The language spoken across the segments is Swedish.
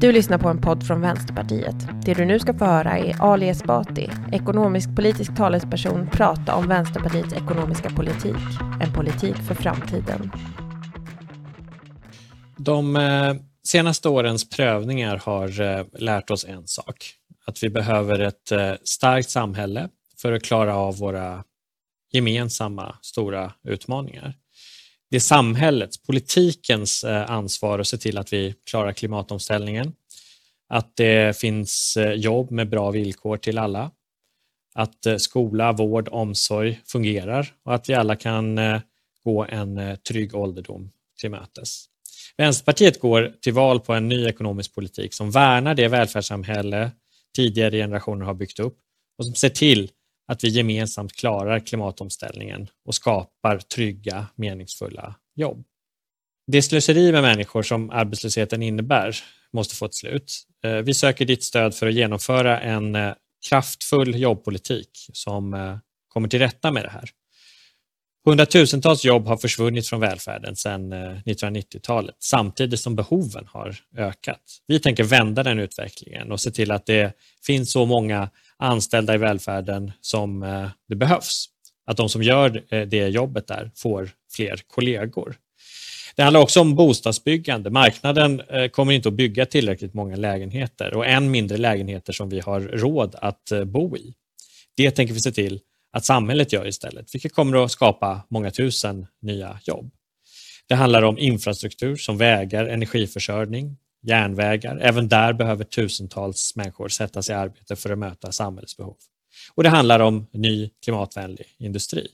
Du lyssnar på en podd från Vänsterpartiet. Det du nu ska få höra är Ali Esbati, ekonomisk-politisk talesperson, prata om Vänsterpartiets ekonomiska politik. En politik för framtiden. De eh, senaste årens prövningar har eh, lärt oss en sak. Att vi behöver ett eh, starkt samhälle för att klara av våra gemensamma stora utmaningar. Det är samhällets, politikens eh, ansvar att se till att vi klarar klimatomställningen, att det finns eh, jobb med bra villkor till alla, att eh, skola, vård, omsorg fungerar och att vi alla kan gå en trygg ålderdom till mötes. Vänsterpartiet går till val på en ny ekonomisk politik som värnar det välfärdssamhälle tidigare generationer har byggt upp och som ser till att vi gemensamt klarar klimatomställningen och skapar trygga, meningsfulla jobb. Det slöseri med människor som arbetslösheten innebär måste få ett slut. Eh, vi söker ditt stöd för att genomföra en eh, kraftfull jobbpolitik som eh, kommer till rätta med det här. Hundratusentals jobb har försvunnit från välfärden sedan 1990-talet samtidigt som behoven har ökat. Vi tänker vända den utvecklingen och se till att det finns så många anställda i välfärden som eh, det behövs. Att de som gör eh, det jobbet där får fler kollegor. Det handlar också om bostadsbyggande. Marknaden eh, kommer inte att bygga tillräckligt många lägenheter och än mindre lägenheter som vi har råd att bo i. Det tänker vi se till att samhället gör istället, vilket kommer att skapa många tusen nya jobb. Det handlar om infrastruktur som vägar, energiförsörjning, järnvägar. Även där behöver tusentals människor sättas i arbete för att möta samhällets behov. Och det handlar om ny klimatvänlig industri.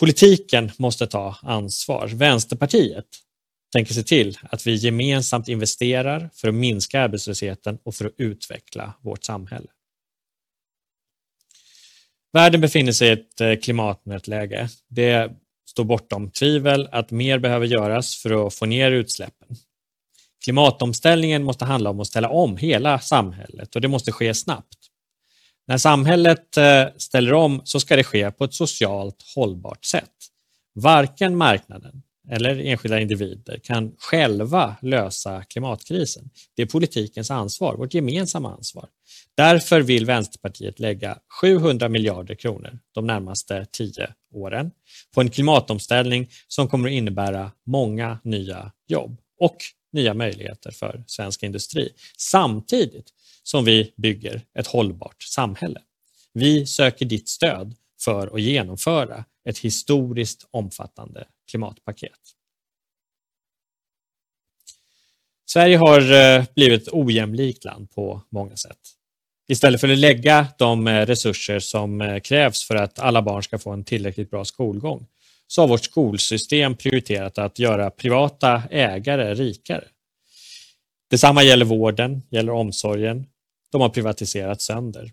Politiken måste ta ansvar. Vänsterpartiet tänker se till att vi gemensamt investerar för att minska arbetslösheten och för att utveckla vårt samhälle. Världen befinner sig i ett eh, klimatnötläge. Det står bortom tvivel att mer behöver göras för att få ner utsläppen. Klimatomställningen måste handla om att ställa om hela samhället och det måste ske snabbt. När samhället eh, ställer om så ska det ske på ett socialt hållbart sätt. Varken marknaden eller enskilda individer kan själva lösa klimatkrisen. Det är politikens ansvar, vårt gemensamma ansvar. Därför vill Vänsterpartiet lägga 700 miljarder kronor de närmaste tio åren på en klimatomställning som kommer att innebära många nya jobb och nya möjligheter för svensk industri samtidigt som vi bygger ett hållbart samhälle. Vi söker ditt stöd för att genomföra ett historiskt omfattande klimatpaket. Sverige har eh, blivit ett ojämlikt land på många sätt. Istället för att lägga de eh, resurser som eh, krävs för att alla barn ska få en tillräckligt bra skolgång så har vårt skolsystem prioriterat att göra privata ägare rikare. Detsamma gäller vården, gäller omsorgen. De har privatiserat sönder.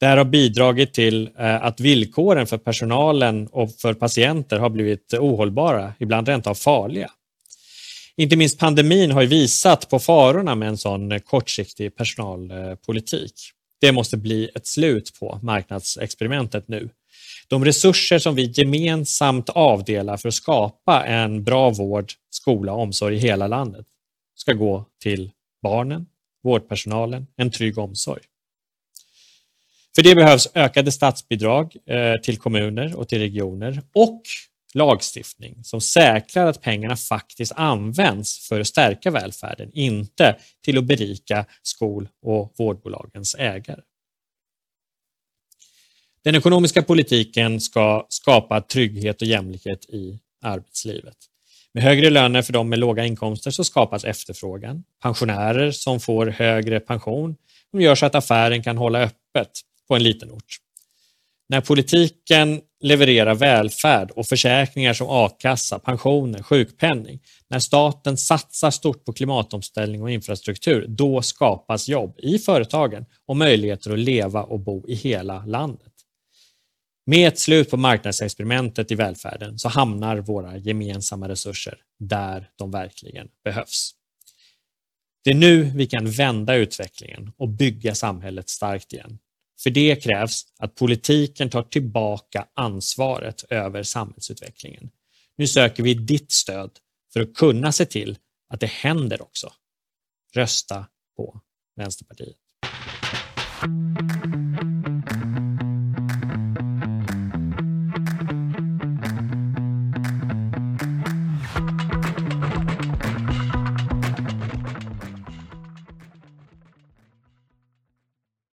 Det här har bidragit till eh, att villkoren för personalen och för patienter har blivit ohållbara, ibland rent av farliga. Inte minst pandemin har visat på farorna med en sån kortsiktig personalpolitik. Det måste bli ett slut på marknadsexperimentet nu. De resurser som vi gemensamt avdelar för att skapa en bra vård, skola och omsorg i hela landet ska gå till barnen, vårdpersonalen, en trygg omsorg. För det behövs ökade statsbidrag eh, till kommuner och till regioner och lagstiftning som säkrar att pengarna faktiskt används för att stärka välfärden, inte till att berika skol och vårdbolagens ägare. Den ekonomiska politiken ska skapa trygghet och jämlikhet i arbetslivet. Med högre löner för de med låga inkomster så skapas efterfrågan. Pensionärer som får högre pension de gör så att affären kan hålla öppet på en liten ort. När politiken levererar välfärd och försäkringar som a-kassa, pensioner, sjukpenning, när staten satsar stort på klimatomställning och infrastruktur, då skapas jobb i företagen och möjligheter att leva och bo i hela landet. Med ett slut på marknadsexperimentet i välfärden så hamnar våra gemensamma resurser där de verkligen behövs. Det är nu vi kan vända utvecklingen och bygga samhället starkt igen. För det krävs att politiken tar tillbaka ansvaret över samhällsutvecklingen. Nu söker vi ditt stöd för att kunna se till att det händer också. Rösta på Vänsterpartiet.